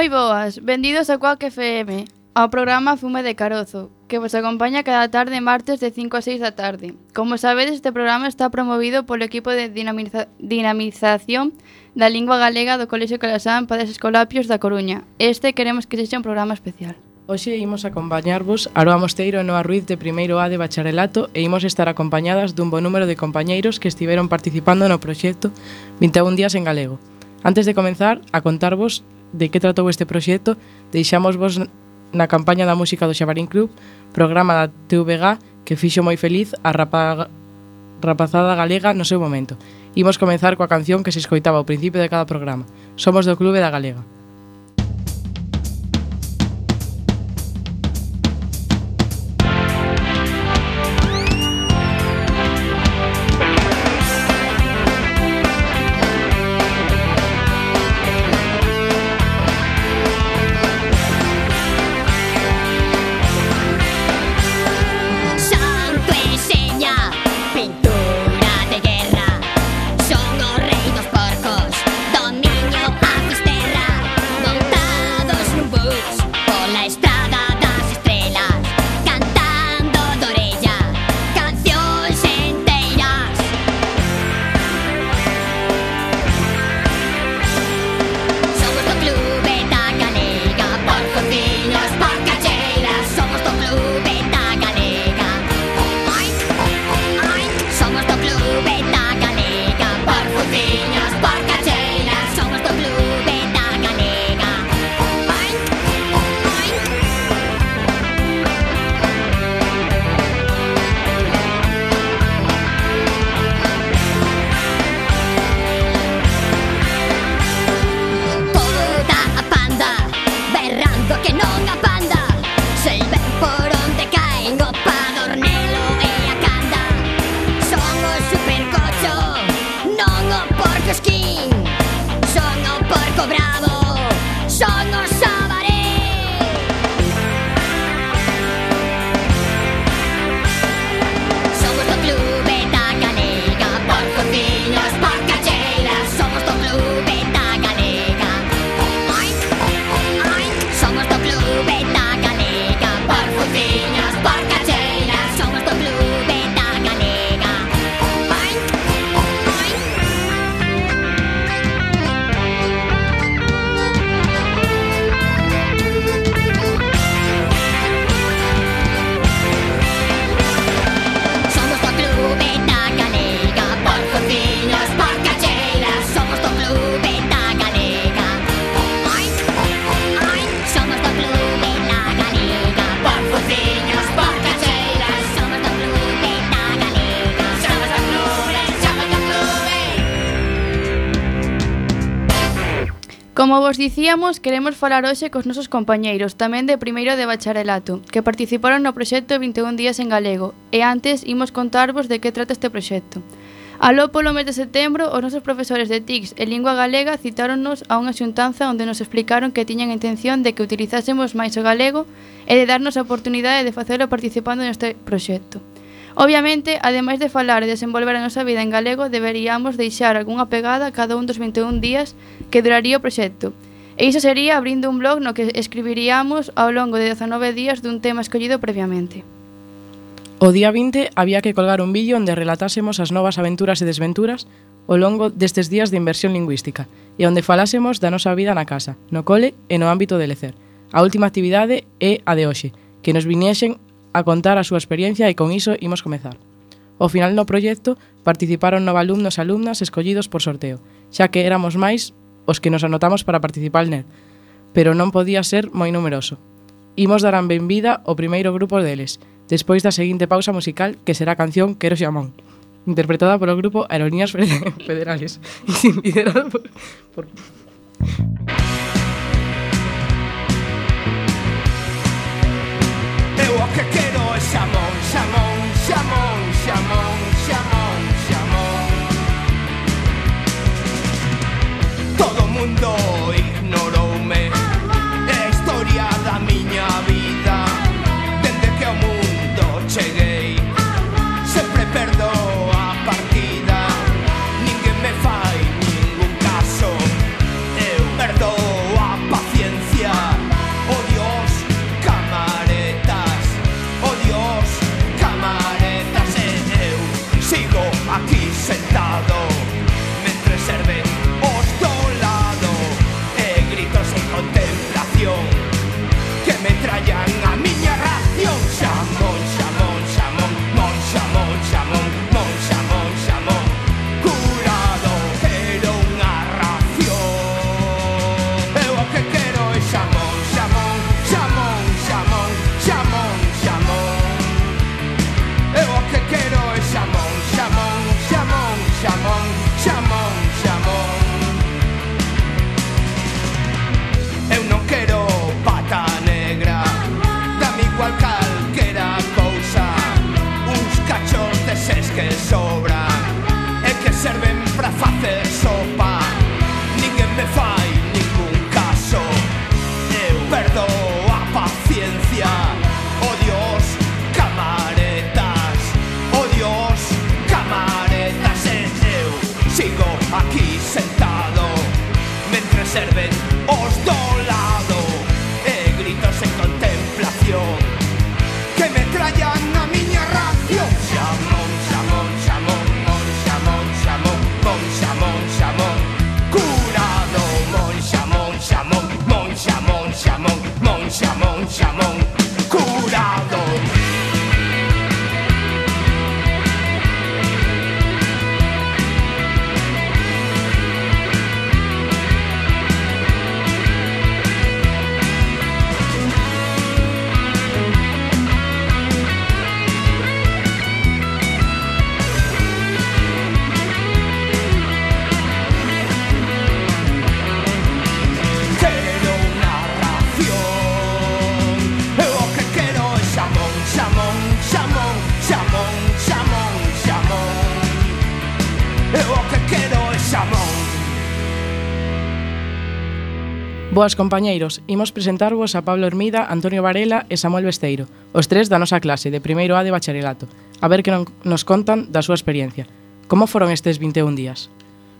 Moi boas, vendidos a Coac FM, ao programa Fume de Carozo, que vos acompaña cada tarde martes de 5 a 6 da tarde. Como sabedes, este programa está promovido polo equipo de dinamiza dinamización da lingua galega do Colexio Calasán Padres Escolapios da Coruña. Este queremos que sexa un programa especial. Hoxe imos acompañarvos a Aroa Mosteiro e Noa Ruiz de primeiro A de bacharelato e imos estar acompañadas dun bo número de compañeiros que estiveron participando no proxecto 21 días en galego. Antes de comenzar, a contarvos de que tratou este proxecto, deixamos vos na campaña da música do Xabarín Club, programa da TVG que fixo moi feliz a rapa, rapazada galega no seu momento. Imos comenzar coa canción que se escoitaba ao principio de cada programa. Somos do Clube da Galega. Como vos dicíamos, queremos falar hoxe cos nosos compañeiros, tamén de primeiro de bacharelato, que participaron no proxecto 21 días en galego, e antes imos contarvos de que trata este proxecto. Aló polo mes de setembro, os nosos profesores de TICS e Lingua Galega citáronnos a unha xuntanza onde nos explicaron que tiñan a intención de que utilizásemos máis o galego e de darnos a oportunidade de facelo participando neste proxecto. Obviamente, ademais de falar e desenvolver a nosa vida en galego, deberíamos deixar algunha pegada cada un dos 21 días que duraría o proxecto. E iso sería abrindo un blog no que escribiríamos ao longo de 19 días dun tema escollido previamente. O día 20 había que colgar un vídeo onde relatásemos as novas aventuras e desventuras ao longo destes días de inversión lingüística e onde falásemos da nosa vida na casa, no cole e no ámbito de lecer. A última actividade é a de hoxe, que nos viniesen a contar a súa experiencia e con iso imos comezar. Ao final no proxecto participaron nove alumnos e alumnas escollidos por sorteo, xa que éramos máis os que nos anotamos para participar nel, pero non podía ser moi numeroso. Imos darán benvida ao primeiro grupo deles, despois da seguinte pausa musical que será a canción Quero Xamón, interpretada polo grupo Aerolíneas Federales, liderado por... por... Eu o que quero é xamón, xamón, xamón, xamón, xamón, xamón Todo mundo oiga So. Boas compañeiros, imos presentarvos a Pablo Hermida, Antonio Varela e Samuel Besteiro, os tres da nosa clase de primeiro A de bacharelato, a ver que non nos contan da súa experiencia. Como foron estes 21 días?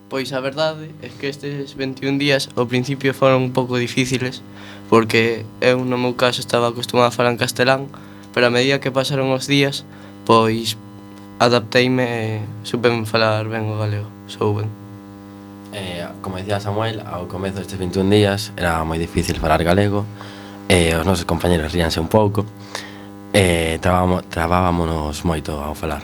Pois a verdade é que estes 21 días ao principio foron un pouco difíciles, porque eu no meu caso estaba acostumado a falar en castelán, pero a medida que pasaron os días, pois adapteime e supen falar ben o galego, sou ben eh, como decía Samuel, ao comezo destes 21 días era moi difícil falar galego, e eh, os nosos compañeros ríanse un pouco, e eh, trabábamonos moito ao falar.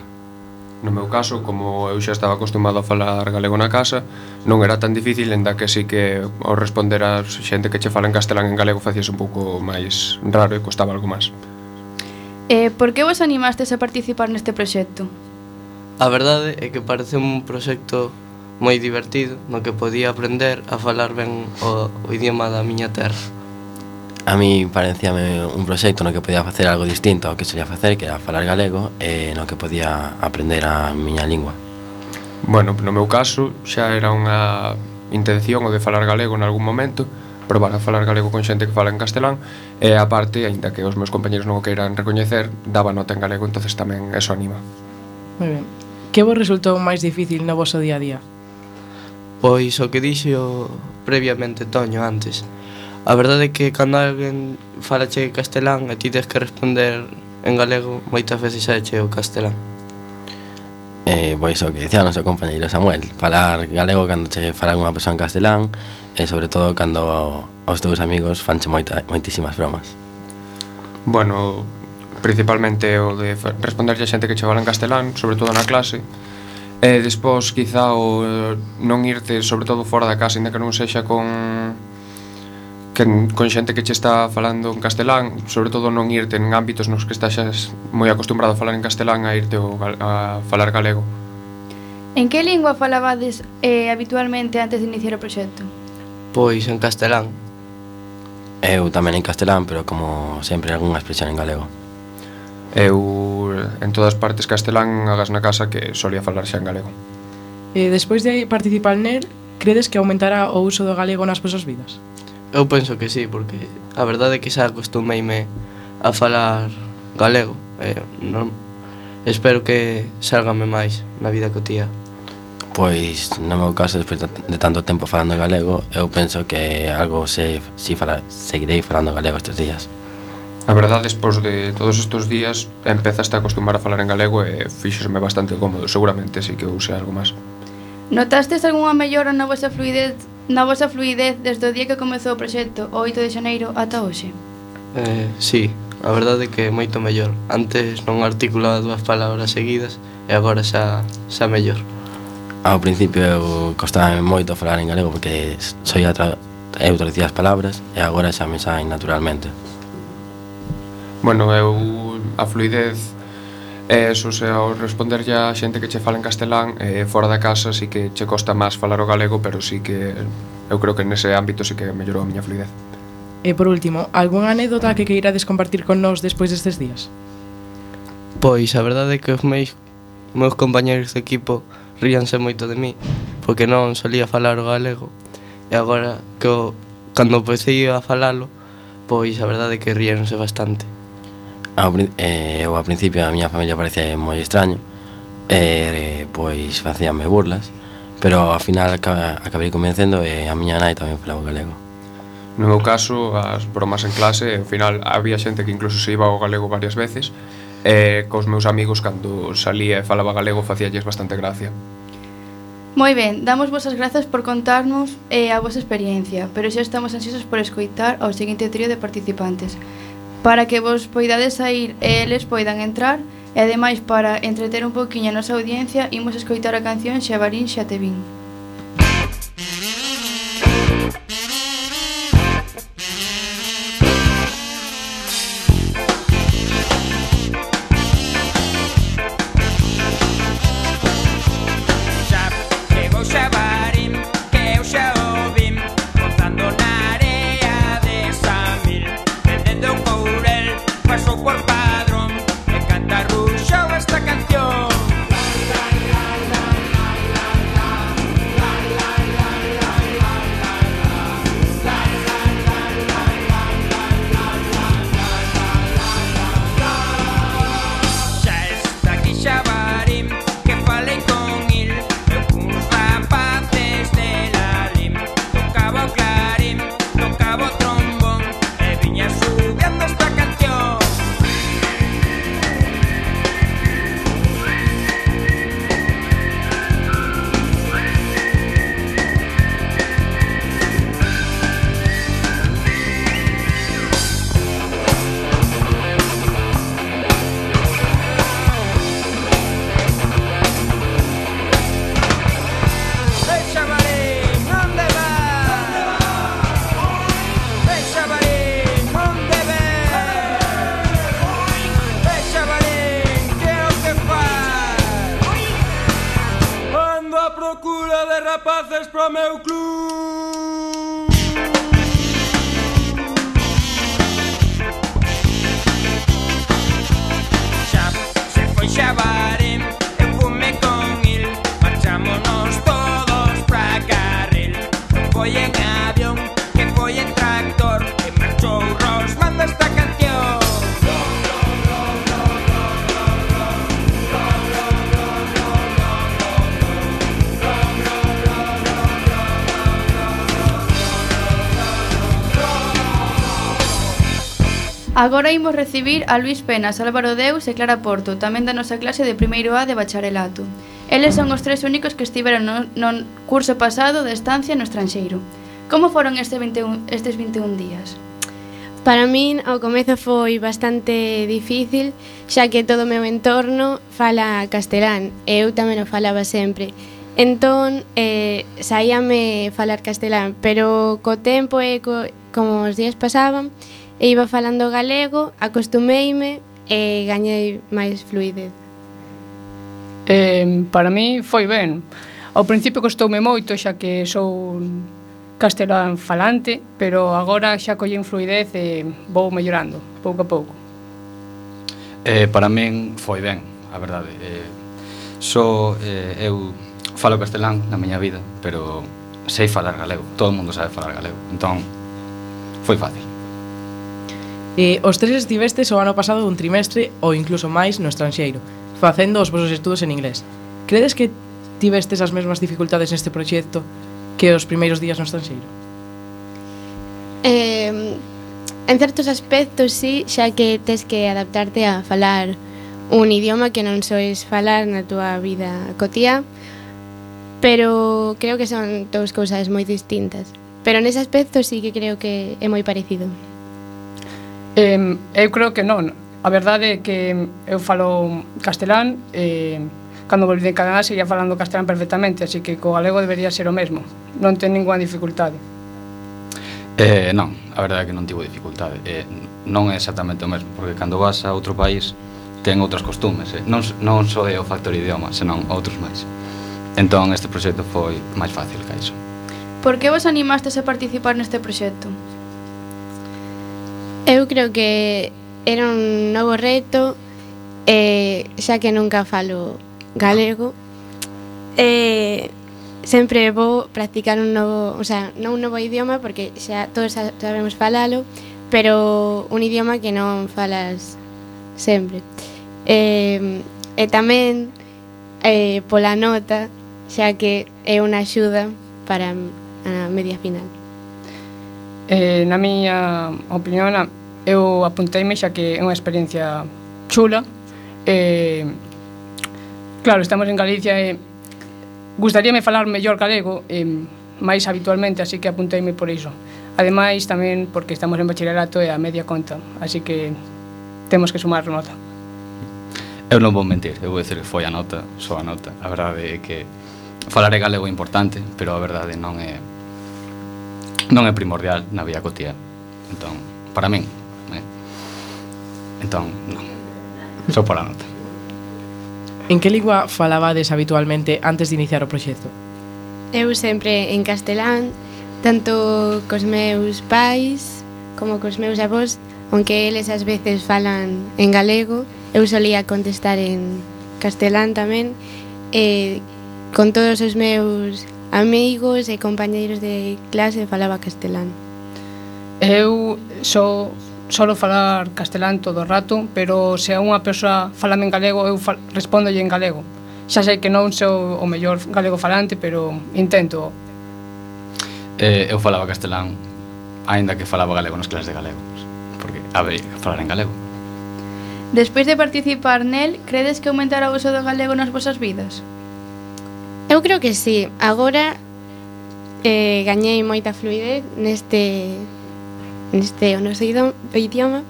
No meu caso, como eu xa estaba acostumado a falar galego na casa, non era tan difícil, enda que sí que ao responder a xente que che fala en castelán en galego facías un pouco máis raro e costaba algo máis. Eh, por que vos animastes a participar neste proxecto? A verdade é que parece un proxecto moi divertido no que podía aprender a falar ben o, o idioma da miña terra. A mí parecíame un proxecto no que podía facer algo distinto ao que solía facer, que era falar galego, e no que podía aprender a miña lingua. Bueno, no meu caso xa era unha intención o de falar galego en algún momento, probar a falar galego con xente que fala en castelán e aparte, aínda que os meus compañeros non o queiran recoñecer, daba nota en galego, entonces tamén eso anima. Moi ben. Que vos resultou máis difícil no vosso día a día? Pois o que dixo previamente Toño antes. A verdade é que cando alguén falache castelán e ti tens que responder en galego, moitas veces xa che o castelán. Eh, pois o que dicía o noso compañeiro Samuel, falar galego cando che fala unha persoa en castelán e sobre todo cando os teus amigos fanche moita, moitísimas bromas. Bueno, principalmente o de responderlle a xente que che fala en castelán, sobre todo na clase, E despois, quizá, o eh, non irte, sobre todo fora da casa, ainda que non sexa con que con xente que che está falando en castelán, sobre todo non irte en ámbitos nos que estás moi acostumbrado a falar en castelán a irte o, a falar galego. En que lingua falabades eh, habitualmente antes de iniciar o proxecto? Pois en castelán. Eu tamén en castelán, pero como sempre algunha expresión en galego eu en todas partes castelán agas na casa que solía falar xa en galego. E despois de participar nel, credes que aumentará o uso do galego nas vosas vidas? Eu penso que sí, porque a verdade é que xa acostumeime a falar galego. Eh, non, espero que salgame máis na vida cotía. Pois, no meu caso, despois de tanto tempo falando galego, eu penso que algo se, si fala, seguirei falando galego estes días. A verdade, despois de todos estes días, empezaste a acostumar a falar en galego e fixosme bastante cómodo, seguramente, sí que use algo máis. Notastes algunha mellora na vosa fluidez na vosa fluidez desde o día que comezou o proxecto, o 8 de xaneiro, ata hoxe? Eh, sí, a verdade é que é moito mellor. Antes non articulaba dúas palabras seguidas e agora xa, xa mellor. Ao principio eu costaba moito falar en galego porque soy atra... eu traducía as palabras e agora xa me saen naturalmente. Bueno, eu a fluidez é eso, se ao responder a xente que che fala en castelán eh, Fora da casa sí que che costa máis falar o galego Pero sí que eu creo que nese ámbito sí que mellorou a miña fluidez. E por último, algunha anécdota que queirades compartir con nós despois destes días? Pois a verdade é que os meus, meus compañeros de equipo ríanse moito de mí Porque non solía falar o galego. E agora que o, cando empecé a falalo Pois a verdade é que ríanse bastante ao, eh, eu ao principio a miña familia parecía moi extraño e eh, pois facíanme burlas pero ao final acabei convencendo e a miña nai tamén falaba galego No meu caso, as bromas en clase, ao final había xente que incluso se iba ao galego varias veces e cos meus amigos cando salía e falaba galego facíalles bastante gracia. Moi ben, damos vosas grazas por contarnos eh, a vosa experiencia, pero xa estamos ansiosos por escoitar ao seguinte trío de participantes para que vos poidades sair e eles poidan entrar, e ademais para entreter un poquinho a nosa audiencia imos escoitar a canción Xabarín xa te vin. meu clube. Agora imos recibir a Luís Penas, Álvaro Deus e Clara Porto, tamén da nosa clase de primeiro A de bacharelato. Eles son os tres únicos que estiveron no, no curso pasado de estancia no estranxeiro. Como foron este 21, estes 21 días? Para min, ao comezo foi bastante difícil, xa que todo o meu entorno fala castelán, e eu tamén o falaba sempre. Entón, eh, saíame falar castelán, pero co tempo e co, como os días pasaban, e iba falando galego, acostumeime e gañei máis fluidez. Eh, para mí foi ben. Ao principio costoume moito, xa que sou castelán falante, pero agora xa collín fluidez e vou mellorando, pouco a pouco. Eh, para min foi ben, a verdade. Eh, só so, eh, eu falo castelán na miña vida, pero sei falar galego, todo o mundo sabe falar galego. Entón, foi fácil. E os tres estivestes o ano pasado un trimestre ou incluso máis no estranxeiro, facendo os vosos estudos en inglés. Credes que tivestes as mesmas dificultades neste proxecto que os primeiros días no estranxeiro? Eh, en certos aspectos sí, xa que tes que adaptarte a falar un idioma que non sois falar na túa vida cotía, pero creo que son dous cousas moi distintas. Pero nese aspecto sí que creo que é moi parecido. Eh, eu creo que non. A verdade é que eu falo castelán, eh, cando volví de Canadá seguía falando castelán perfectamente, así que co galego debería ser o mesmo. Non ten ninguna dificultade. Eh, non, a verdade é que non tivo dificultade. Eh, non é exactamente o mesmo, porque cando vas a outro país ten outras costumes, eh? non, non só é o factor idioma, senón outros máis. Entón este proxecto foi máis fácil que iso. Por que vos animastes a participar neste proxecto? Eu creo que era un novo reto, eh, xa que nunca falo galego, eh, sempre vou practicar un novo, o sea, non un novo idioma porque xa todos sabemos falalo, pero un idioma que non falas sempre. Eh, e tamén eh, pola nota, xa que é unha axuda para a media final. Eh, na miña opinión, eu apunteime xa que é unha experiencia chula. Eh, claro, estamos en Galicia e gustaríame falar mellor galego, e máis habitualmente, así que apunteime por iso. Ademais, tamén porque estamos en bacharelato e a media conta, así que temos que sumar nota. Eu non vou mentir, eu vou dicir que foi a nota, só a nota. A verdade é que falar é galego é importante, pero a verdade non é non é primordial na vida cotía. Entón, para min, eh? entón, non. Só pola nota. En que lingua falabades habitualmente antes de iniciar o proxecto? Eu sempre en castelán, tanto cos meus pais como cos meus avós, aunque eles ás veces falan en galego, eu solía contestar en castelán tamén, e con todos os meus amigos e compañeiros de clase falaba castelán. Eu só solo falar castelán todo o rato, pero se a unha persoa falame en galego, eu fal, respondolle en galego. Xa sei que non sou o mellor galego falante, pero intento. Eh, eu falaba castelán, aínda que falaba galego nas clases de galego, porque habería que falar en galego. Despois de participar nel, credes que aumentará o uso do galego nas vosas vidas? Eu creo que sí. Agora eh, gañei moita fluidez neste neste o noso idioma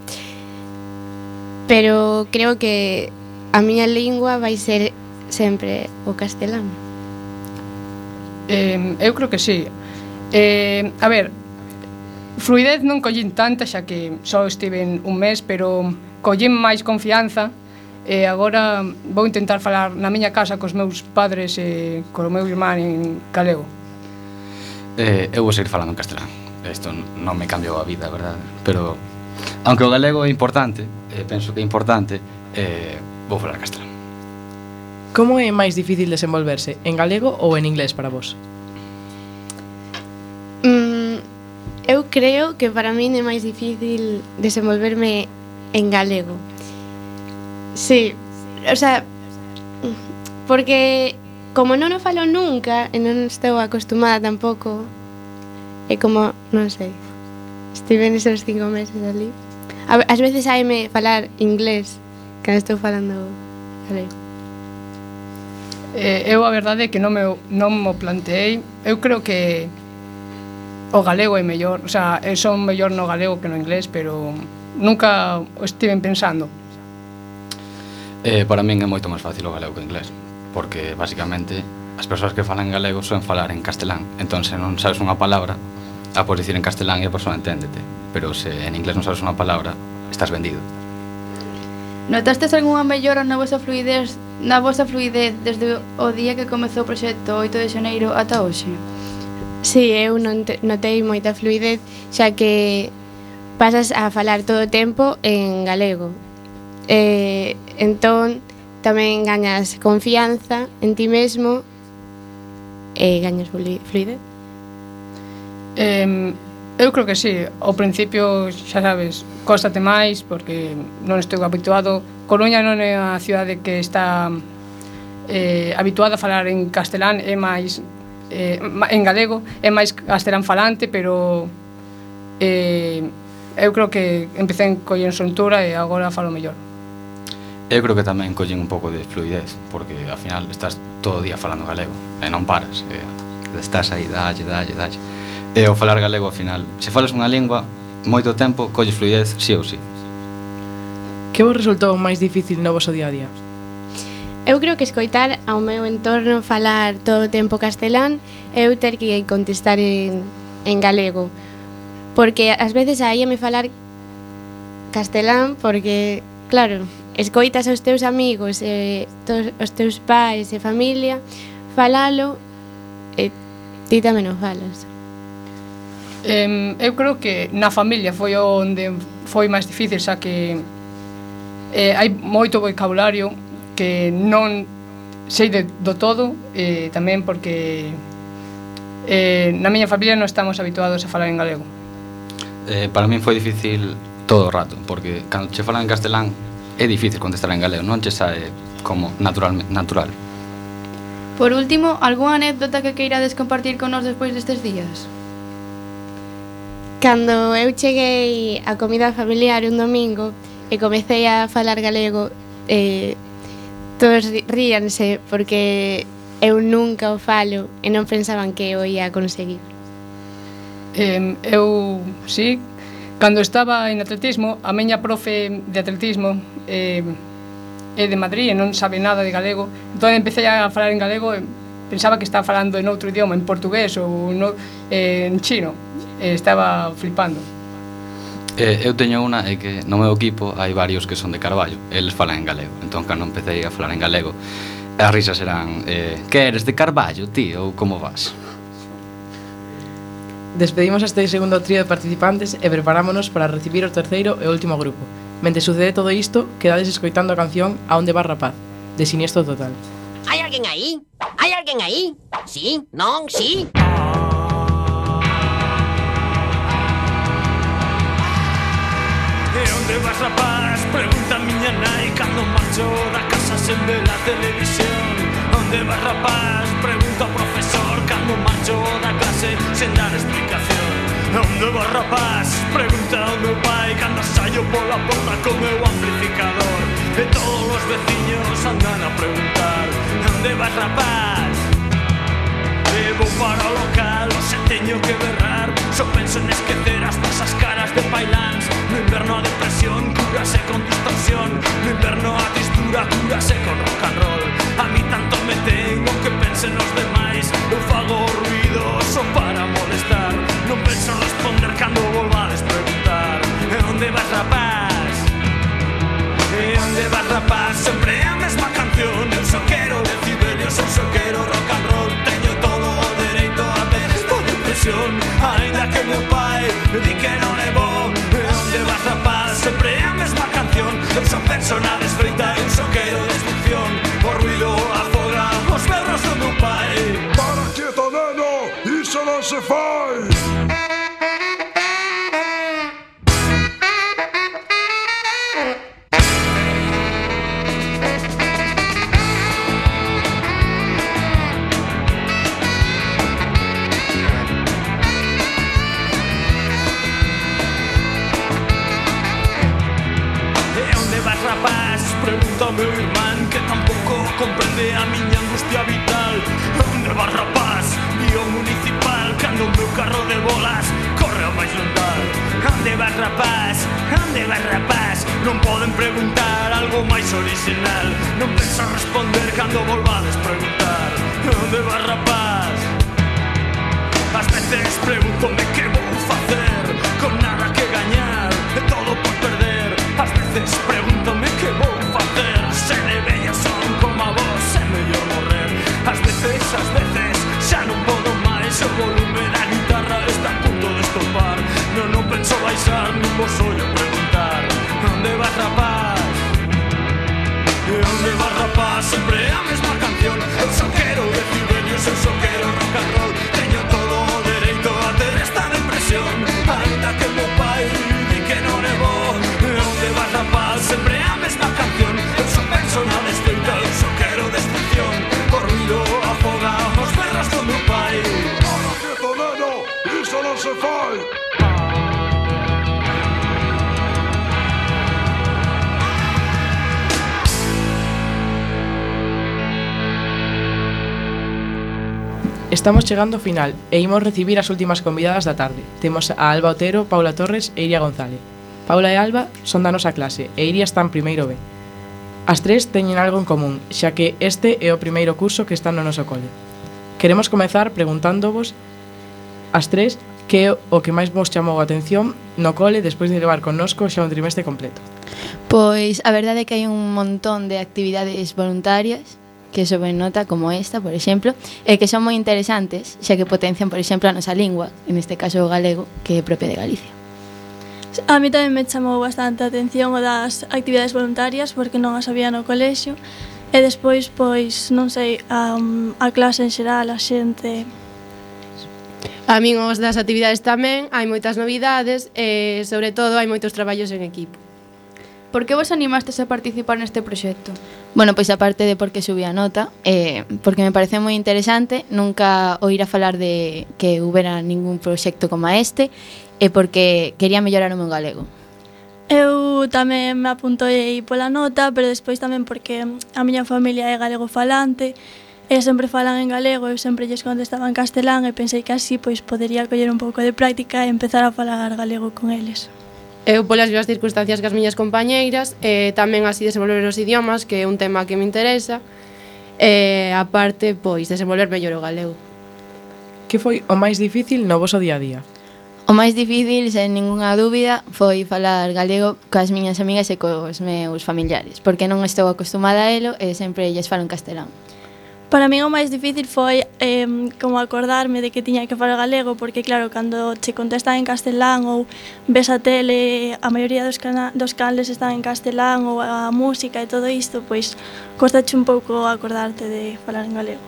pero creo que a miña lingua vai ser sempre o castelán. Eh, eu creo que sí. Eh, a ver, fluidez non collín tanta xa que só estive un mes, pero collín máis confianza E agora vou intentar falar na miña casa cos meus padres e co meu irmán en galego. Eh, eu vou seguir falando en castelán. Isto non me cambiou a vida, verdad? Pero, aunque o galego é importante, eh, penso que é importante, eh, vou falar castelán. Como é máis difícil desenvolverse, en galego ou en inglés para vos? Mm, eu creo que para min é máis difícil desenvolverme en galego Sí, o sea, porque como non o falo nunca e non estou acostumada tampouco, é como, non sei, estive neses cinco meses ali. A, veces veces haime falar inglés cando estou falando galego. Eh, eu a verdade é que non me, non mo planteei Eu creo que o galego é mellor O sea, eu son mellor no galego que no inglés Pero nunca estive pensando Eh, para min é moito máis fácil o galego que o inglés, porque basicamente as persoas que falan galego son falar en castelán, entón se non sabes unha palabra, a podes dicir en castelán e a persoa enténdete, pero se en inglés non sabes unha palabra, estás vendido. Notastes algunha mellora na vosa fluidez na vosa fluidez desde o día que comezou o proxecto 8 de xaneiro ata hoxe? Si, sí, eu non te, notei moita fluidez, xa que pasas a falar todo o tempo en galego E, entón, tamén gañas confianza en ti mesmo e gañas fluidez. Eh, eu creo que sí, ao principio xa sabes, cóstate máis porque non estou habituado. Coruña non é a cidade que está eh, habituada a falar en castelán, é máis eh, en galego, é máis castelán falante, pero eh, eu creo que empecé en coller soltura e agora falo mellor eu creo que tamén collen un pouco de fluidez, porque ao final estás todo o día falando galego, e non paras, e estás aí, dalle, dalle, dalle. E ao falar galego, ao final, se falas unha lingua, moito tempo, colles fluidez, sí ou sí. Que vos resultou máis difícil no voso día a día? Eu creo que escoitar ao meu entorno falar todo o tempo castelán eu ter que contestar en, en galego. Porque ás veces aí me falar castelán porque, claro, escoitas aos teus amigos, e tos, os teus pais e familia, falalo e ti tamén o falas. Eh, eu creo que na familia foi onde foi máis difícil, xa que eh, hai moito vocabulario que non sei de, do todo, eh, tamén porque eh, na miña familia non estamos habituados a falar en galego. Eh, para min foi difícil todo o rato, porque cando che falan en castelán é difícil contestar en galego, non che sae como natural, natural. Por último, algunha anécdota que queirades compartir con nós despois destes días? Cando eu cheguei á comida familiar un domingo e comecei a falar galego, eh, todos ríanse porque eu nunca o falo e non pensaban que o ia conseguir. Eh, eu, sí, Cando estaba en atletismo, a miña profe de atletismo eh, é de Madrid e non sabe nada de galego, entón empecé a falar en galego e pensaba que estaba falando en outro idioma, en portugués ou no, eh, en chino, e estaba flipando. Eh, eu teño unha é que no meu equipo hai varios que son de Carballo, eles falan en galego, entón cando empecé a falar en galego, as risas eran eh, que eres de Carballo, tío, ou como vas? Despedimos a este segundo trío de participantes e preparámonos para recibir o terceiro e último grupo. Mente sucede todo isto, quedades escoitando a canción A onde va rapaz, de Siniestro Total. Hai alguén aí? Hai alguén aí? Sí? Non? Sí? E onde vas rapaz? Pregunta miña nai Cando marcho da casa sen ver a televisión Onde vas rapaz? Pregunta ao profesor como marcho da clase sen dar explicación Onde vos rapaz? Pregunta ao meu pai Cando saio pola porta co meu amplificador E todos os veciños andan a preguntar Onde vas rapaz? E vou para o local, se teño que berrar Só penso en esquecer as pasas caras de pailans No inverno a depresión, curase con distorsión. No inverno a tristura, curase con rock and roll. A mí tanto me tengo que pensen os demais. Eu fago ruido só para molestar. Non penso responder cando volvades preguntar E onde vas rapaz? E onde vas rapaz? Sempre a mesma canción. Eu só quero decibelios, eu só quero rock and roll. Teño todo o dereito a ter esta depresión Ainda que meu pai di que non é bo atención Esa persona desfeita en soqueiro de destrucción. O ruido, afoga os berros do meu pai Para quieto, neno, iso non se fai Estamos chegando ao final e imos recibir as últimas convidadas da tarde. Temos a Alba Otero, Paula Torres e Iria González. Paula e Alba son da nosa clase e Iria está en primeiro B. As tres teñen algo en común, xa que este é o primeiro curso que está no noso cole. Queremos comezar preguntándovos as tres que é o que máis vos chamou a atención no cole despois de levar connosco xa un trimestre completo. Pois a verdade é que hai un montón de actividades voluntarias que suben nota como esta, por exemplo, e que son moi interesantes, xa que potencian, por exemplo, a nosa lingua, en este caso o galego, que é propia de Galicia. A mí tamén me chamou bastante a atención o das actividades voluntarias, porque non as había no colexio, e despois, pois, non sei, a, a clase en xeral, a xente... A min os das actividades tamén, hai moitas novidades e, sobre todo, hai moitos traballos en equipo. Por que vos animastes a participar neste proxecto? Bueno, pois aparte de porque subí a nota, eh, porque me parece moi interesante, nunca oír a falar de que houbera ningún proxecto como este, e porque quería mellorar o meu galego. Eu tamén me apuntei pola nota, pero despois tamén porque a miña familia é galego falante, e sempre falan en galego, eu sempre lles contestaba en castelán e pensei que así pois podería coller un pouco de práctica e empezar a falar galego con eles. Eu polas mesmas circunstancias que as miñas compañeiras, eh, tamén así desenvolver os idiomas, que é un tema que me interesa, e eh, aparte, pois, desenvolver mellor o galego. Que foi o máis difícil no voso día a día? O máis difícil, sen ningunha dúbida, foi falar galego coas miñas amigas e cos meus familiares, porque non estou acostumada a elo e sempre lles falo en castelán. Para min o máis difícil foi eh, como acordarme de que tiña que falar galego porque claro, cando che contestan en castelán ou ves a tele, a maioría dos, cana dos canles están en castelán ou a música e todo isto, pois costache un pouco acordarte de falar en galego.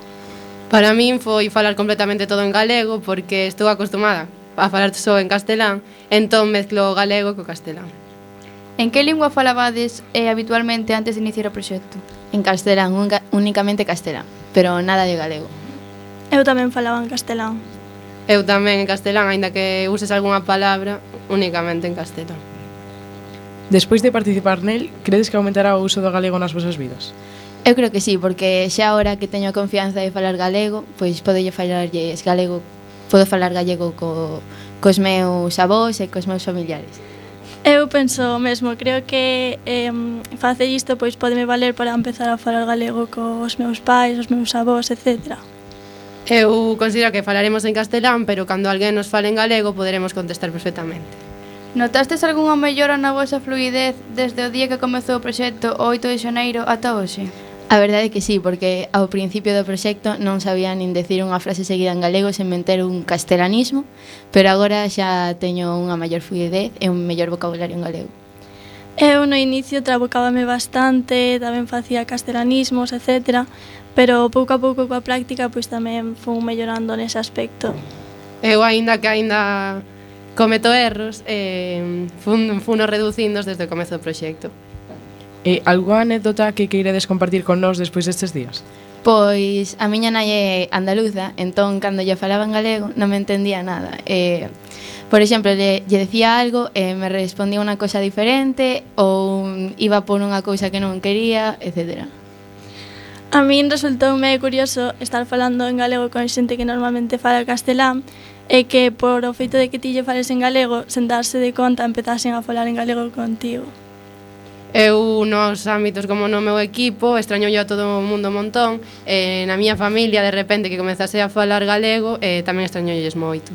Para min foi falar completamente todo en galego porque estou acostumada a falar só en castelán, entón mezclo o galego co castelán. En que lingua falabades eh, habitualmente antes de iniciar o proxecto? En castelán, únicamente castelán pero nada de galego. Eu tamén falaba en castelán. Eu tamén en castelán, aínda que uses algunha palabra, únicamente en castelán. Despois de participar nel, credes que aumentará o uso do galego nas vosas vidas? Eu creo que sí, porque xa ahora que teño a confianza de falar galego, pois podelle falarlles galego, podo falar gallego co, cos meus avós e cos meus familiares. Eu penso o mesmo, creo que eh, facer isto pois podeme valer para empezar a falar galego cos meus pais, os meus avós, etcétera. Eu considero que falaremos en castelán, pero cando alguén nos fale en galego poderemos contestar perfectamente. Notastes algunha mellora na vosa fluidez desde o día que comezou o proxecto o 8 de xaneiro ata hoxe? A verdade é que sí, porque ao principio do proxecto non sabía nin decir unha frase seguida en galego sen meter un castelanismo, pero agora xa teño unha maior fluidez e un mellor vocabulario en galego. Eu no inicio trabucábame bastante, tamén facía castelanismos, etc. Pero pouco a pouco coa práctica pois tamén fui mellorando nese aspecto. Eu aínda que aínda cometo erros, eh, fun, funo reducindos desde o comezo do proxecto. E algunha anécdota que queiredes compartir con nós despois destes días? Pois a miña nai é andaluza, entón cando lle falaba en galego non me entendía nada. Eh, por exemplo, lle, lle decía algo e eh, me respondía unha cousa diferente ou iba por unha cousa que non quería, etc. A min resultoume curioso estar falando en galego con xente que normalmente fala castelán e que por o feito de que ti lle fales en galego, sentarse de conta empezasen a falar en galego contigo. Eu nos ámbitos como no meu equipo extraño yo a todo o mundo un montón e na miña familia de repente que comezase a falar galego e tamén extraño lles moito.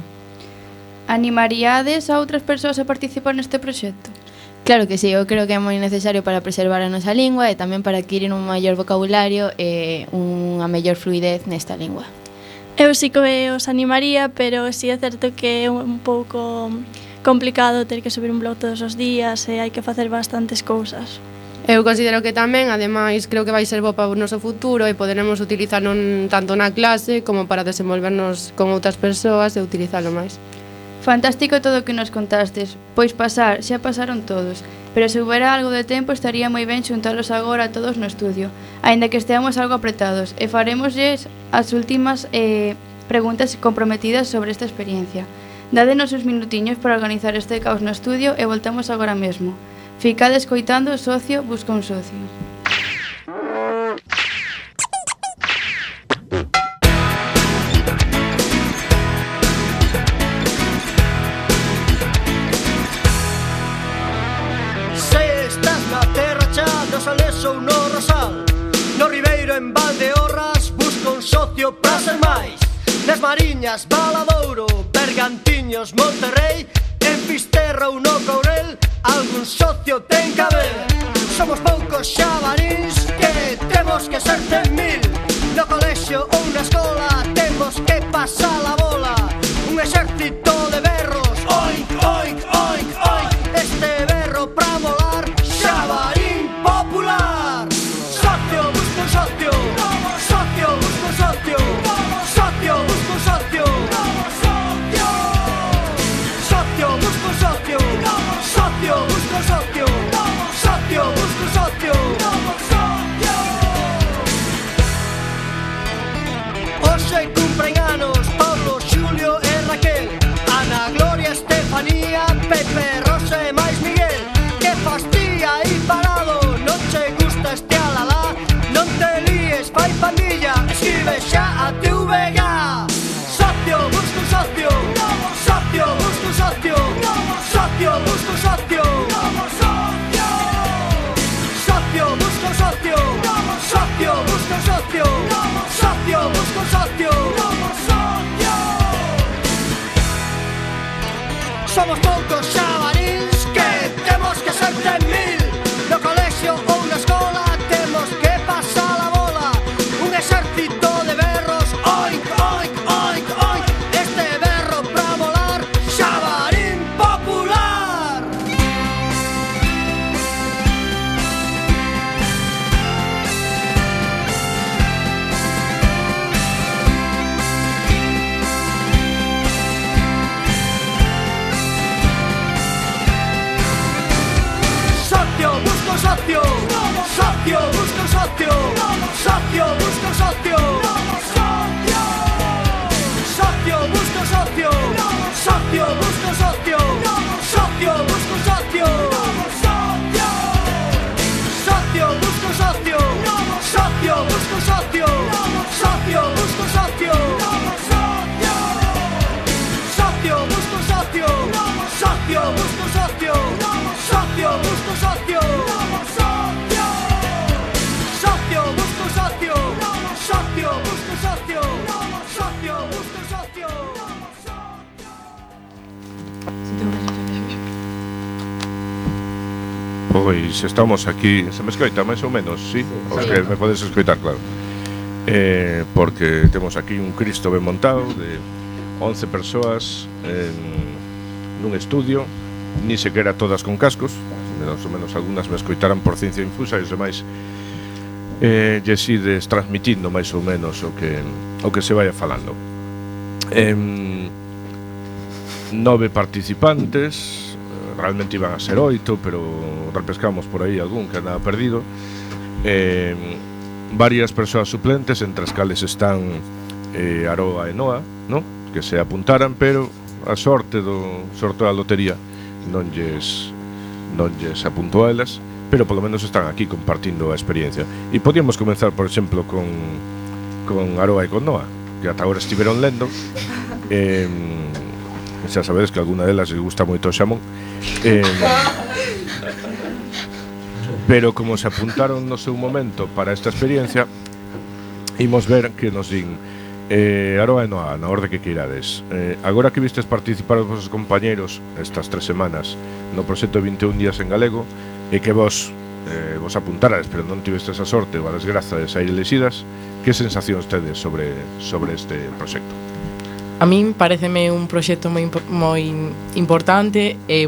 Animaríades a outras persoas a participar neste proxecto? Claro que sí, eu creo que é moi necesario para preservar a nosa lingua e tamén para adquirir un maior vocabulario e unha mellor fluidez nesta lingua. Eu sí que os animaría, pero sí é certo que é un pouco complicado ter que subir un blog todos os días e hai que facer bastantes cousas. Eu considero que tamén, ademais, creo que vai ser bo para o noso futuro e poderemos utilizarlo tanto na clase como para desenvolvernos con outras persoas e utilizalo máis. Fantástico todo o que nos contastes, pois pasar, xa pasaron todos, pero se houbera algo de tempo estaría moi ben xuntalos agora todos no estudio, aínda que esteamos algo apretados, e faremoslles as últimas eh, preguntas comprometidas sobre esta experiencia. Dádenos uns minutiños para organizar este caos no estudio e voltamos agora mesmo. Ficade escoitando Socio busca un socio. Se estás na terra chá do Salés ou no Ribeiro en Valde Horras busca un socio para ser máis Nas Mariñas, Baladouro, Bergantín Miños, Monterrey En Fisterra ou no Courel Algún socio ten que haber. Somos poucos xabarins Que temos que ser ten mil. No colexio ou na escola Temos que pasar a bola. Un exército Pois estamos aquí, se me escoita máis ou menos, sí? Os que me podes escoitar, claro. Eh, Porque temos aquí un Cristo ben montado De 11 persoas en, Nun estudio Ni sequera todas con cascos Menos ou menos algunas me escoitaran por ciencia infusa E os demais eh, Lle sides transmitindo máis ou menos O que, o que se vaya falando. Eh, Nove participantes realmente iban a ser oito, pero repescamos por aí algún que andaba perdido. Eh, varias persoas suplentes, entre as cales están eh, Aroa e Noa, no? que se apuntaran, pero a sorte do sorteo da lotería non lles, non lles apuntou a elas, pero polo menos están aquí compartindo a experiencia. E podíamos comenzar, por exemplo, con, con Aroa e con Noa, que ata agora estiveron lendo. Eh, Xa sabedes que alguna delas lle gusta moito o xamón. Eh, pero como se apuntaron no seu momento para esta experiencia, imos ver que nos din eh, Aroa e Noa, na orde que queirades eh, Agora que vistes participar os vosos compañeros Estas tres semanas No proxecto 21 días en galego E que vos eh, vos apuntarades Pero non tivestes a sorte ou a desgraza de sair elexidas Que sensacións tedes sobre, sobre este proxecto? A min pareceme un proxecto moi, moi importante e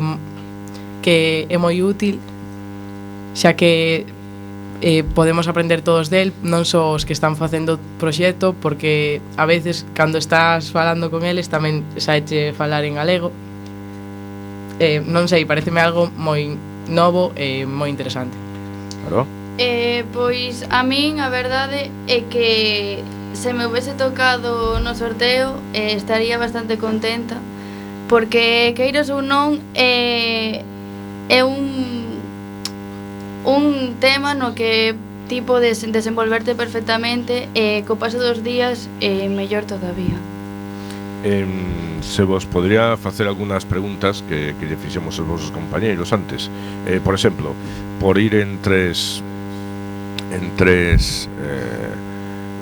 que é moi útil xa que eh, podemos aprender todos del, non só os que están facendo proxecto, porque a veces cando estás falando con eles tamén saeche falar en galego. Eh, non sei, pareceme algo moi novo e eh, moi interesante. Claro. Eh, pois a min a verdade é que se me houvese tocado no sorteo eh, estaría bastante contenta porque queiras ou non é, eh, é un un tema no que tipo de desenvolverte perfectamente e eh, co paso dos días eh, mellor todavía. Eh, se vos podría facer algunhas preguntas que, que lle fixemos os vosos compañeiros antes. Eh, por exemplo, por ir en tres en tres eh,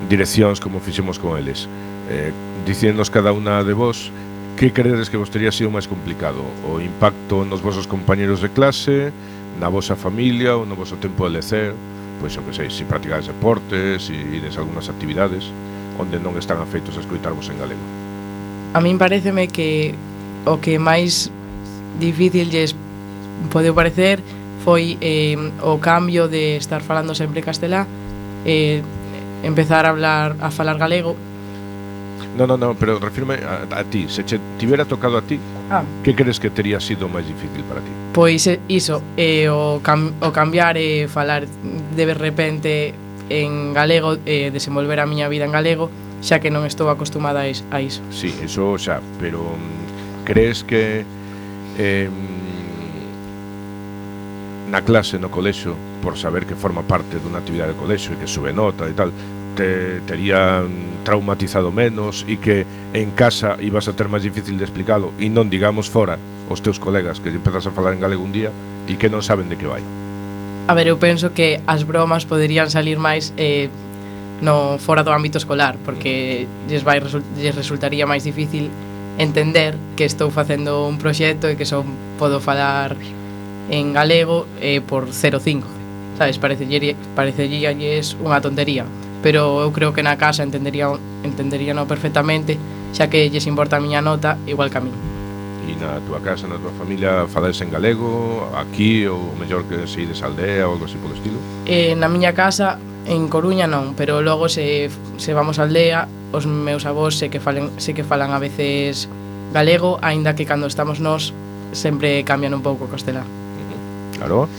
direccións como fixemos con eles. Eh, dicindos cada unha de vos que credes que vos teria sido máis complicado? O impacto nos vosos compañeros de clase na vosa familia ou no voso tempo de lecer? Pois o que sei, se practicades deportes se si ides algunhas actividades onde non están afeitos a escoitarvos en galego. A min pareceme que o que máis difícil lles podeu parecer foi eh, o cambio de estar falando sempre castelá eh, empezar a hablar a falar galego. No, no, no, pero refirme a, a ti, se che tivera tocado a ti, ah. que crees que tería sido máis difícil para ti? Pois eh, iso, eh, o, cam, o cambiar e eh, falar de repente en galego, eh, desenvolver a miña vida en galego, xa que non estou acostumada a iso. A iso. Sí, iso xa, pero mm, crees que eh, na clase, no colexo, por saber que forma parte dunha actividade de colexo e que sube nota e tal, te terían traumatizado menos e que en casa ibas a ter máis difícil de explicalo. E non digamos fora os teus colegas que empezas a falar en galego un día e que non saben de que vai. A ver, eu penso que as bromas poderían salir máis eh, no fora do ámbito escolar porque lles, vai, lles resultaría máis difícil entender que estou facendo un proxecto e que só podo falar en galego eh, por 0,5 sabes, pareceríalles parecería unha tontería pero eu creo que na casa entendería entenderíano perfectamente, xa que lles importa a miña nota igual que a min. E na túa casa, na túa familia, falades en galego, aquí, ou mellor que se ides aldea ou algo así polo estilo? Eh, na miña casa, en Coruña non, pero logo se, se vamos á aldea, os meus avós sei que falen, sei que falan a veces galego, aínda que cando estamos nós sempre cambian un pouco o castelán. Claro.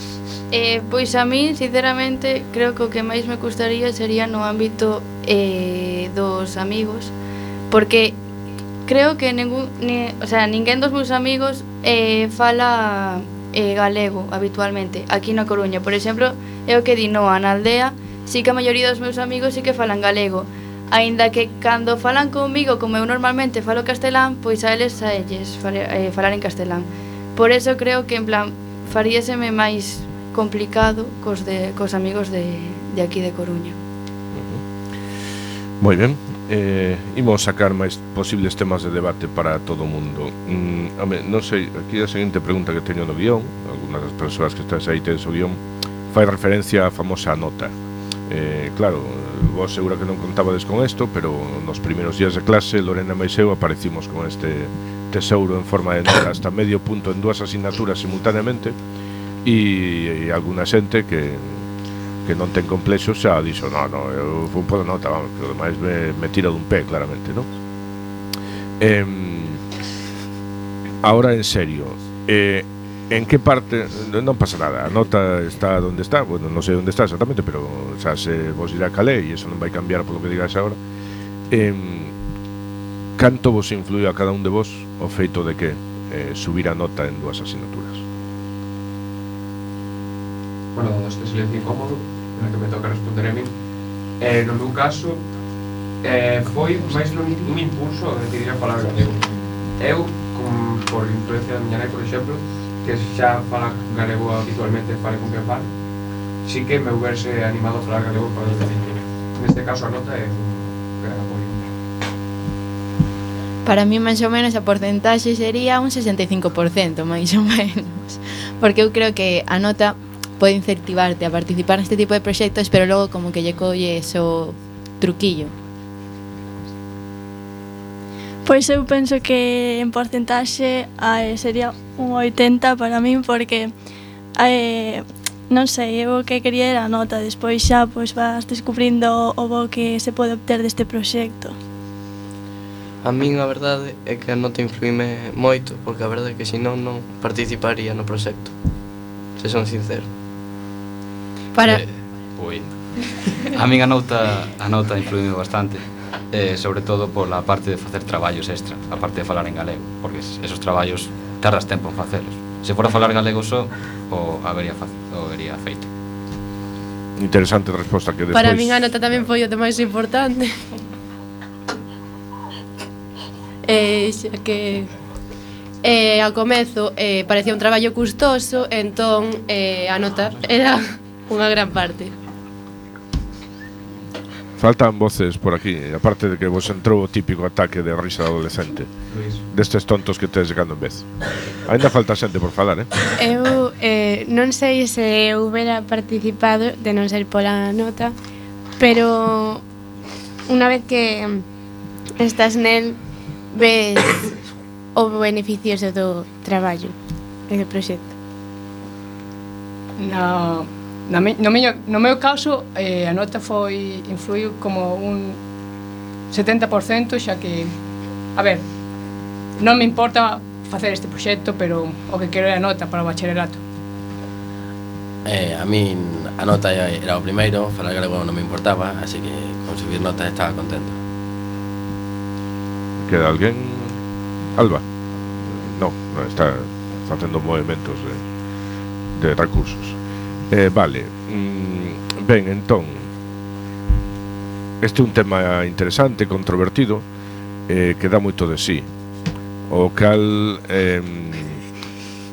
Eh, pois a min, sinceramente, creo que o que máis me gustaría sería no ámbito eh, dos amigos, porque creo que ningún, ni, o sea, ninguén dos meus amigos eh, fala eh, galego habitualmente aquí na Coruña. Por exemplo, eu que di Noa na aldea, si que a maioría dos meus amigos si que falan galego. Aínda que cando falan comigo, como eu normalmente falo castelán, pois a eles a elles fare, eh, falar en castelán. Por eso creo que en plan faríaseme máis complicado cos, de, cos amigos de, de aquí de Coruña. Moi ben, eh, imos sacar máis posibles temas de debate para todo o mundo. Mm, home, non sei, aquí a seguinte pregunta que teño no guión, algunas das persoas que estás aí tens o guión, fai referencia á famosa nota. Eh, claro, vos segura que non contabades con isto, pero nos primeiros días de clase, Lorena e eu aparecimos con este tesouro en forma de nota hasta medio punto en dúas asignaturas simultaneamente, e, e alguna xente que que non ten complexos xa dixo, no, no, eu fui un nota, vamos, que ademais demais me, me tira dun pé, claramente, non? Eh, ahora en serio, eh, en que parte, non pasa nada, a nota está onde está, bueno, non sei onde está exactamente, pero xa se vos dirá calé e eso non vai cambiar polo que digas agora. Eh, canto vos influiu a cada un de vos o feito de que eh, subir a nota en dúas asignaturas? bueno, donde este silencio incómodo, na que me toca responder a mí, eh, no meu caso, eh, foi máis un, un impulso de decidir a palabra galego. Eu, com, por influencia da miña nai, por exemplo, que xa fala galego habitualmente, fale con que fale, sí que me houberse animado a falar galego para o Neste caso a nota é un gran apoio. Para mí, máis ou menos, a porcentaxe sería un 65%, máis ou menos. Porque eu creo que a nota pode incentivarte a participar neste tipo de proxectos, pero logo como que lle colle eso truquillo. Pois eu penso que en porcentaxe eh, sería un 80 para min porque eh, non sei, eu o que quería era a nota, despois xa pois vas descubrindo o bo que se pode obter deste proxecto. A min a verdade é que a nota influíme moito, porque a verdade é que senón non participaría no proxecto, se son sincero. Para... Eh, ui. A min a nota, a nota influíme bastante eh, sobre todo pola parte de facer traballos extra, a parte de falar en galego, porque esos traballos tardas tempo en facelos. Se fora falar galego só, o habería, o habería feito. Interesante resposta que despois... Para min a nota tamén foi o de máis importante. eh, xa que eh, ao comezo eh, parecía un traballo custoso, entón eh, a nota era Unha gran parte. Faltan voces por aquí, eh, aparte de que vos entrou o típico ataque de risa adolescente pois. Destes tontos que tes llegando en vez Ainda falta xente por falar, eh? Eu eh, non sei se houbera participado de non ser pola nota Pero unha vez que estás nel ves o beneficios do traballo e do proxecto? No, Na me, no, meu, no meu caso, eh, a nota foi influiu como un 70%, xa que, a ver, non me importa facer este proxecto, pero o que quero é a nota para o bacharelato. Eh, a min a nota era o primeiro, falar galego non me importaba, así que con subir nota estaba contento. Queda alguén? Alba. No, no está, está facendo movimentos de, de recursos. Eh, vale. Mm, ben, entón, este é un tema interesante, controvertido, eh, que dá moito de sí. O cal eh,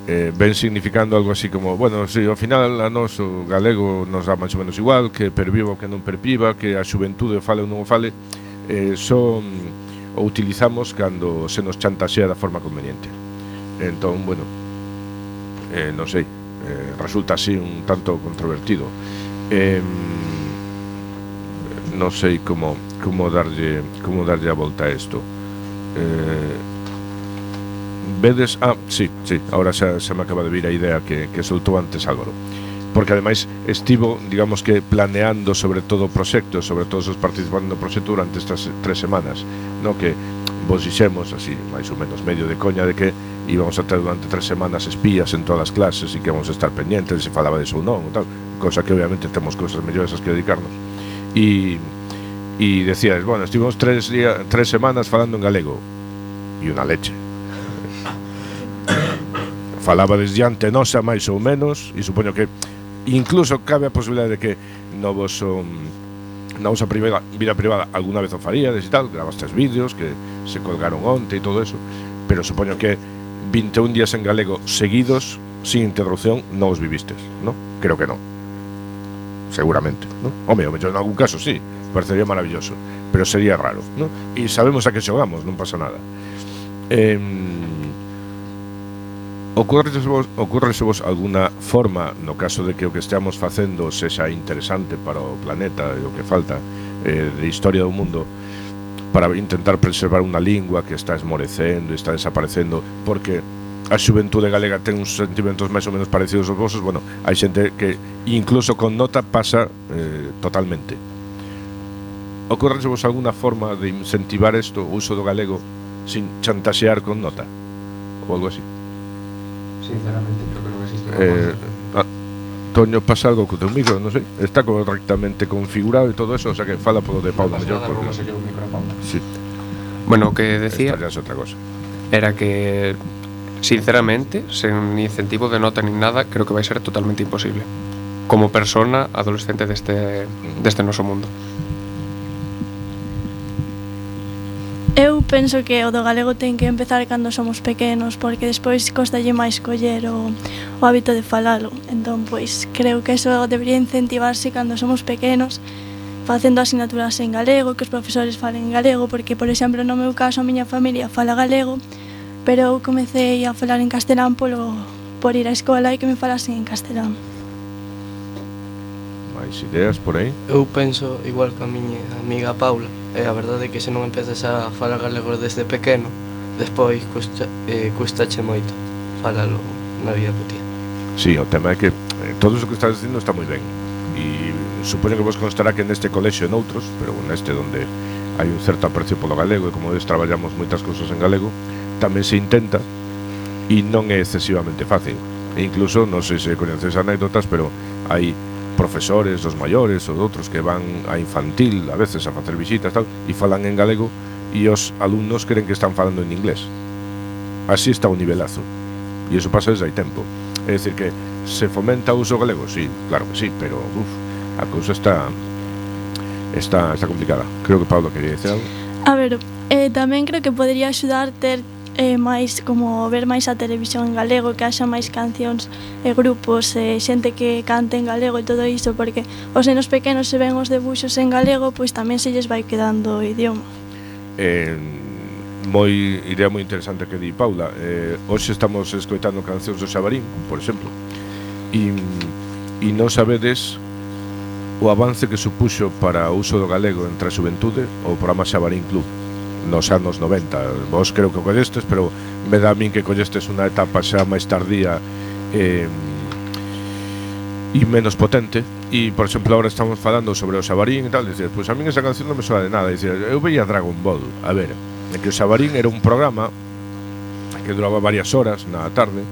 eh, ben significando algo así como, bueno, si, sí, ao final a nos o galego nos dá máis ou menos igual, que perviva que non perviva, que a xuventude fale ou non fale, eh, son o utilizamos cando se nos chantaxea da forma conveniente. Entón, bueno, eh, non sei, eh, resulta así un tanto controvertido. Eh, non sei como como darlle como darlle a volta a isto. Eh, vedes, ah, sí, sí, agora xa, xa me acaba de vir a idea que, que soltou antes Álvaro. Porque ademais estivo, digamos que planeando sobre todo o proxecto, sobre todos os participantes no proxecto durante estas tres semanas, no que vos dixemos así, máis ou menos medio de coña de que íbamos a ter durante tres semanas espías en todas as clases e que íbamos a estar pendientes se falaba de ou non tal, cosa que obviamente temos cousas mellores as que dedicarnos. E, e decías, bueno, estivemos tres, día, tres semanas falando en galego. E unha leche. Falabades diante nosa máis ou menos e supoño que incluso cabe a posibilidade de que no voso um, na vosa primeira vida privada alguna vez o faríades e tal, grabastes vídeos que se colgaron onte e todo eso, pero supoño que 21 días en galego seguidos, sin interrupción, non os vivistes, ¿no? Creo que non. Seguramente, ¿no? Home, o yo en algún caso sí, parecería maravilloso, pero sería raro, ¿no? E sabemos a que xogamos, non pasa nada. Eh, ocurrese vos, ocorrese vos alguna forma no caso de que o que estamos facendo sexa interesante para o planeta e o que falta eh, de historia do mundo para intentar preservar unha lingua que está esmorecendo, está desaparecendo, porque a xuventude galega ten uns sentimentos máis ou menos parecidos aos vosos, bueno, hai xente que incluso con nota pasa eh, totalmente. Ocorrese vos alguna forma de incentivar isto, o uso do galego, sin chantaxear con nota? Ou algo así? Sinceramente, creo que non existe. Eh, Toño pasa algo con un micro, no sé, está correctamente configurado y todo eso, o sea que fala por lo de Paula. No mayor, Sí. Bueno, que decía... Esta es otra cosa. Era que, sinceramente, sin incentivo de nota ni nada, creo que va a ser totalmente imposible. Como persona adolescente de este, de este nuestro mundo. Eu penso que o do galego ten que empezar cando somos pequenos, porque despois costalle máis coller o, o hábito de falalo. Entón, pois, creo que eso debería incentivarse cando somos pequenos, facendo asignaturas en galego, que os profesores falen en galego, porque, por exemplo, no meu caso, a miña familia fala galego, pero eu comecei a falar en castelán polo, por ir á escola e que me falasen en castelán. Máis ideas por aí? Eu penso igual que a miña amiga Paula, e a verdade é que se non empezas a falar galego desde pequeno, despois custa, eh, custache moito falalo na vida cotidiana. Sí, o tema é que eh, todo o que estás dicindo está moi ben E supoño que vos constará que neste colexo e noutros Pero neste donde hai un certo aprecio polo galego E como ves traballamos moitas cousas en galego Tamén se intenta E non é excesivamente fácil e Incluso, non sei se coñeces anécdotas Pero hai profesores dos maiores ou outros que van a infantil a veces a facer visitas tal e falan en galego e os alumnos creen que están falando en inglés. Así está o nivelazo. E iso pasa desde hai tempo. É dicir que se fomenta o uso galego? Sí, claro que sí, pero uf, a cousa está está, está complicada. Creo que Pablo quería dicir algo. A ver, eh, tamén creo que podría axudar ter eh, máis como ver máis a televisión en galego, que haxa máis cancións e grupos, e xente que cante en galego e todo iso, porque os nenos pequenos se ven os debuxos en galego, pois tamén se lles vai quedando o idioma. Eh, moi idea moi interesante que di Paula. Eh, hoxe estamos escoitando cancións do Xabarín, por exemplo. E, e non sabedes o avance que supuxo para o uso do galego entre a xuventude o programa Xabarín Club nos anos 90 vos creo que o collestes pero me dá a min que collestes unha etapa xa máis tardía eh, e menos potente. E por exemplo agora estamos falando sobre o Xabarín e tal dices, pois pues a min esa canción non me soa de nada dices, eu veía Dragon Ball a ver que o Xabarín era un programa que duraba varias horas na tarde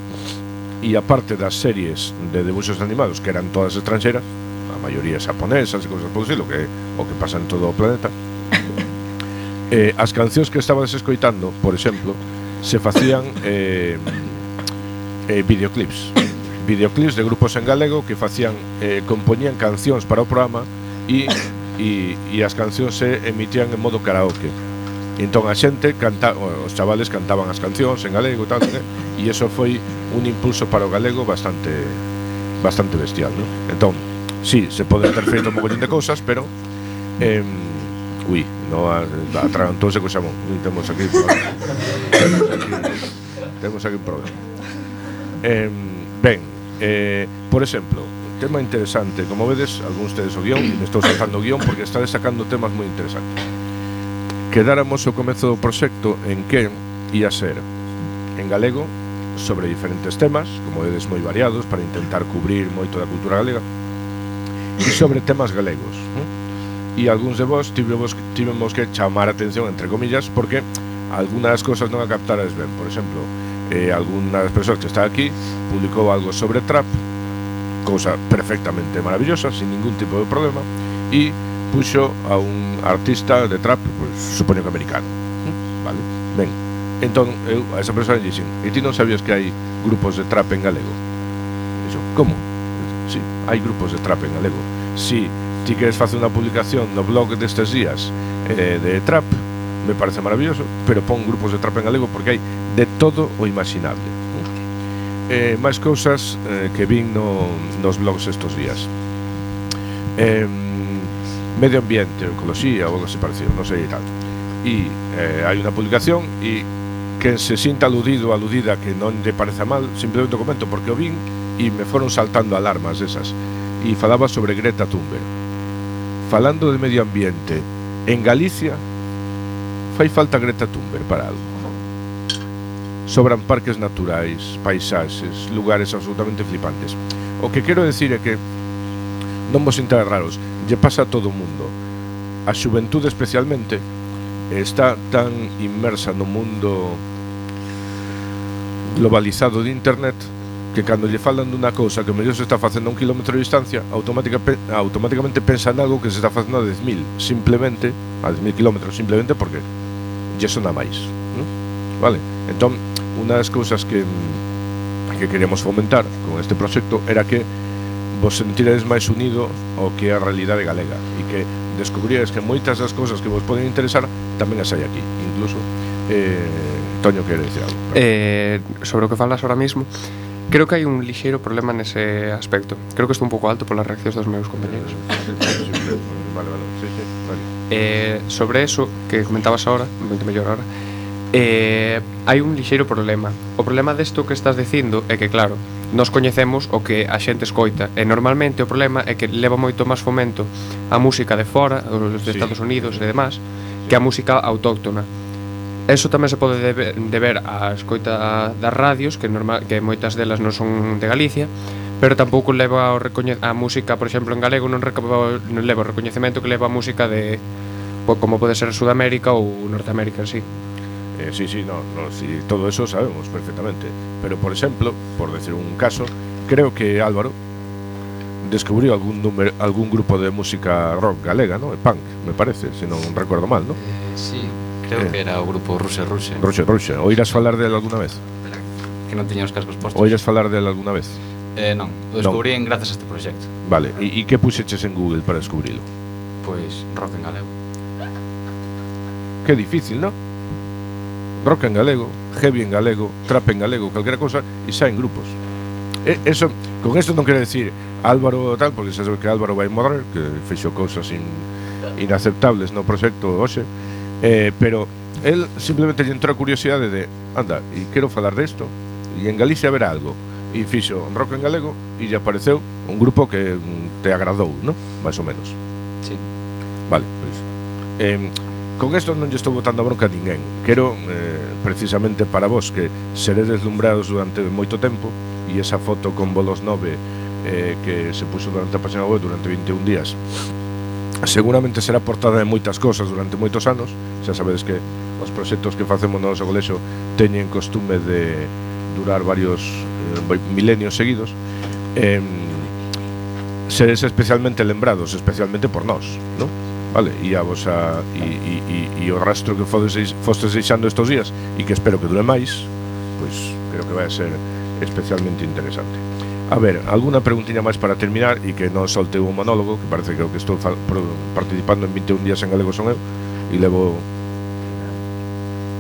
e aparte das series de debuxos animados que eran todas estranxeras a maioría xaponesas e cousas por lo que, o que pasa en todo o planeta eh, as cancións que estabas escoitando, por exemplo, se facían eh, eh, videoclips. Videoclips de grupos en galego que facían eh, compoñían cancións para o programa e, e, e as cancións se emitían en modo karaoke. Entón a xente canta, os chavales cantaban as cancións en galego tal, e iso foi un impulso para o galego bastante bastante bestial, non? Entón, sí, se pode ter feito un mogollón de cousas, pero eh, Ui, no, atragantouse co xamón. Ui, temos aquí un problema. temos, aquí, temos aquí un problema. Eh, ben, eh, por exemplo, tema interesante. Como vedes, algúns tedes o guión, me estou sacando o guión porque está sacando temas moi interesantes. Quedáramos o comezo do proxecto en que ia ser en galego sobre diferentes temas, como vedes moi variados, para intentar cubrir moito da cultura galega, e sobre temas galegos. Eh? e algúns de vos tivemos, tivemos que chamar a atención, entre comillas, porque algunhas cosas non a captarades ben. Por exemplo, eh, algunha das persoas que está aquí publicou algo sobre trap, cousa perfectamente maravillosa, sin ningún tipo de problema, e puxo a un artista de trap, pues, supoño que americano. Mm, vale? Ben, entón eu eh, a esa persoa lle dixen, e ti non sabías que hai grupos de trap en galego? Dixo, como? Sí, hai grupos de trap en galego. Si sí, ti queres facer unha publicación no blog destes días eh, de Trap, me parece maravilloso, pero pon grupos de Trap en galego porque hai de todo o imaginable. Eh, máis cousas eh, que vin no, nos blogs estes días. Eh, medio ambiente, ecología ou algo así parecido, non sei tal. E eh, hai unha publicación e quen se sinta aludido ou aludida que non lle pareza mal, simplemente comento porque o vin e me foron saltando alarmas esas e falaba sobre Greta Thunberg. Falando de medio ambiente, en Galicia fai falta Greta Thunberg para algo. Sobran parques naturais, paisaxes, lugares absolutamente flipantes. O que quero decir é que non vos sintais raros, lle pasa a todo o mundo. A xuventude especialmente está tan inmersa no mundo globalizado de internet que cando lle falan dunha cousa que mellor se está facendo a un kilómetro de distancia, automática, automáticamente pensa en algo que se está facendo a 10.000, simplemente, a 10.000 kilómetros, simplemente porque lle sona máis. ¿no? Vale? Entón, unha das cousas que, que queremos fomentar con este proxecto era que vos sentiredes máis unido ao que é a realidade galega e que descubríades que moitas das cousas que vos poden interesar tamén as hai aquí, incluso eh, Toño quere dicir algo. Eh, sobre o que falas ahora mismo, Creo que hai un lixeiro problema nese aspecto. Creo que estou un pouco alto polas reaccións dos meus compañeros. vale, vale. Sí, sí, vale. Eh, sobre eso que comentabas ahora, moito mellor ahora, eh, hai un lixeiro problema. O problema desto que estás dicindo é que, claro, nos coñecemos o que a xente escoita e normalmente o problema é que leva moito máis fomento a música de fora, os de sí. Estados Unidos e demás, que a música autóctona. Eso tamén se pode deber á escoita das radios, que normal, que moitas delas non son de Galicia, pero tampouco leva o a música, por exemplo, en galego non, non leva o recoñecemento que leva a música de pues, como pode ser Sudamérica ou Norteamérica en sí. Eh, sí, sí, no, no, sí, todo eso sabemos perfectamente. Pero, por exemplo, por decir un caso, creo que Álvaro descubrió algún número, algún grupo de música rock galega, ¿no? El punk, me parece, si non recuerdo mal, ¿no? Eh, sí, creo Eh. que era o grupo Ruxe Ruxe. Roche, Roche, oirás falar del alguna vez? Que non tiña os cascos postos. Oirás falar del alguna vez? Eh, non, o descubrí en grazas a este proxecto. Vale, e, que puxeches en Google para descubrilo? Pois rock en galego. Qué difícil, ¿no? Rock en galego. heavy en galego, trap en galego, calquera cosa, e xa en grupos. E, eso, con esto non quero decir Álvaro tal, porque xa sabe que Álvaro vai morrer, que fixo cousas in, inaceptables no proxecto hoxe, Eh, pero él simplemente lle entrou a curiosidade de Anda, e quero falar desto E en Galicia haberá algo. E fixo un rock en galego E lle apareceu un grupo que mm, te agradou, non? Mais ou menos. Sí. Vale, pois eh, Con esto non lle estou botando bronca a ninguén. Quero, eh, precisamente para vos Que seredes deslumbrados durante moito tempo E esa foto con bolos nove eh, Que se puxo durante a página web Durante 21 días seguramente será portada de moitas cosas durante moitos anos. Xa sabedes que os proxectos que facemos no noso colexo teñen costume de durar varios eh, milenios seguidos. Eh, seres especialmente lembrados especialmente por nós ¿no? Vale, e a vosa e, e, e, e o rastro que fodes fostes deixando estes días e que espero que dure máis pois creo que vai ser especialmente interesante. A ver, alguna preguntiña máis para terminar e que non solte un monólogo, que parece que o que estou fa- pro- participando en 21 días en galego son eu e levo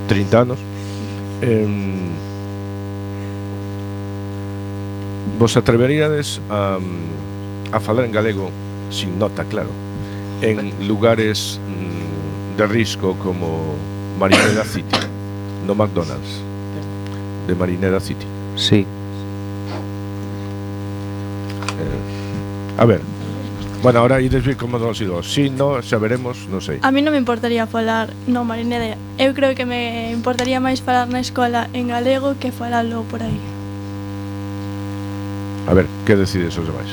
30 anos. Em, vos atreveríades a, a falar en galego sin nota, claro, en lugares mm, de risco como Marineda City, no McDonald's, de Marineda City. Sí. Eh, a ver. Bueno, ahora ides ver como non sido. Si no, xa veremos, non sei. A mí non me importaría falar no marinera. Eu creo que me importaría máis falar na escola en galego que falalo por aí. A ver, que decides os demais?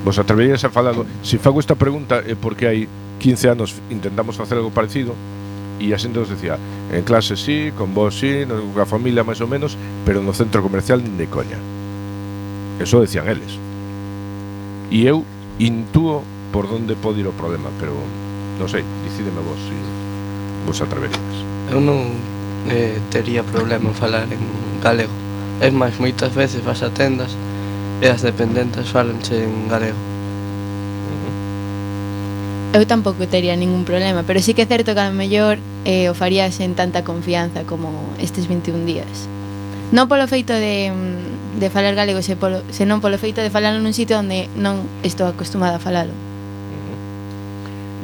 Vos atreverías a falar... Se si fago esta pregunta é porque hai 15 anos intentamos facer algo parecido e a xente nos decía en clase sí, con vos sí, na familia máis ou menos, pero no centro comercial nin de coña. Eso decían eles. E eu intúo por onde pode ir o problema, pero non sei, decídeme vos se vos atreverías. Eu non eh, tería problema en falar en galego. É máis, moitas veces vas a tendas e as dependentes falanche en galego. Eu tampouco tería ningún problema, pero sí que é certo que a lo mellor eh, o farías en tanta confianza como estes 21 días. Non polo feito de mm, de falar galego se polo, senón polo feito de falalo nun sitio onde non estou acostumada a falalo.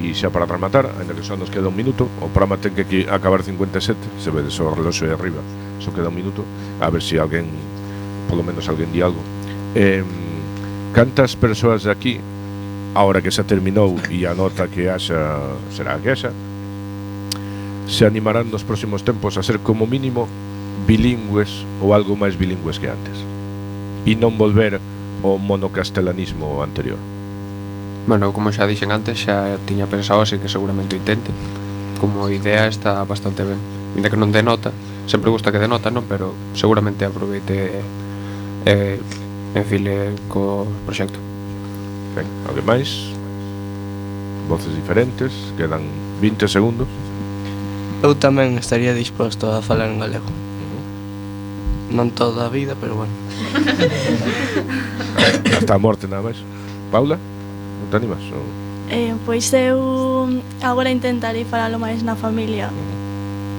E xa para rematar, ainda que só nos queda un minuto O programa ten que aquí acabar 57 Se vedes o reloxo aí arriba Só queda un minuto A ver se alguén, polo menos alguén di algo. Eh, Cantas persoas de aquí Ahora que xa terminou E a nota que haxa Será que haxa Se animarán nos próximos tempos a ser como mínimo Bilingües ou algo máis bilingües que antes? e non volver ao monocastelanismo anterior. Bueno, como xa dixen antes, xa tiña pensado así que seguramente o intente. Como idea está bastante ben. Ainda que non denota, sempre gusta que denota, non? Pero seguramente aproveite eh, en file co proxecto. Ben, alguén máis? Voces diferentes, quedan 20 segundos. Eu tamén estaría disposto a falar en galego. Non toda a vida, pero bueno. Eh, hasta a morte nada máis. Paula, non te animas? Ou... Eh, pois eu agora intentarei falalo máis na familia. Mm.